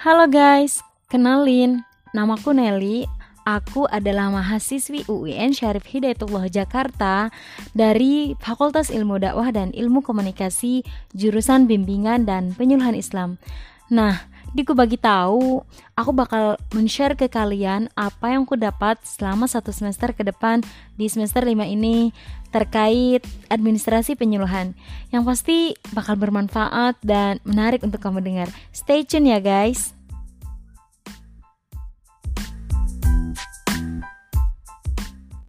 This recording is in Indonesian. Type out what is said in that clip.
Halo guys, kenalin, namaku Nelly. Aku adalah mahasiswi UIN Syarif Hidayatullah Jakarta dari Fakultas Ilmu Dakwah dan Ilmu Komunikasi jurusan Bimbingan dan Penyuluhan Islam. Nah, di ku bagi tahu, aku bakal men-share ke kalian apa yang ku dapat selama satu semester ke depan di semester 5 ini terkait administrasi penyuluhan. Yang pasti bakal bermanfaat dan menarik untuk kamu dengar. Stay tune ya guys.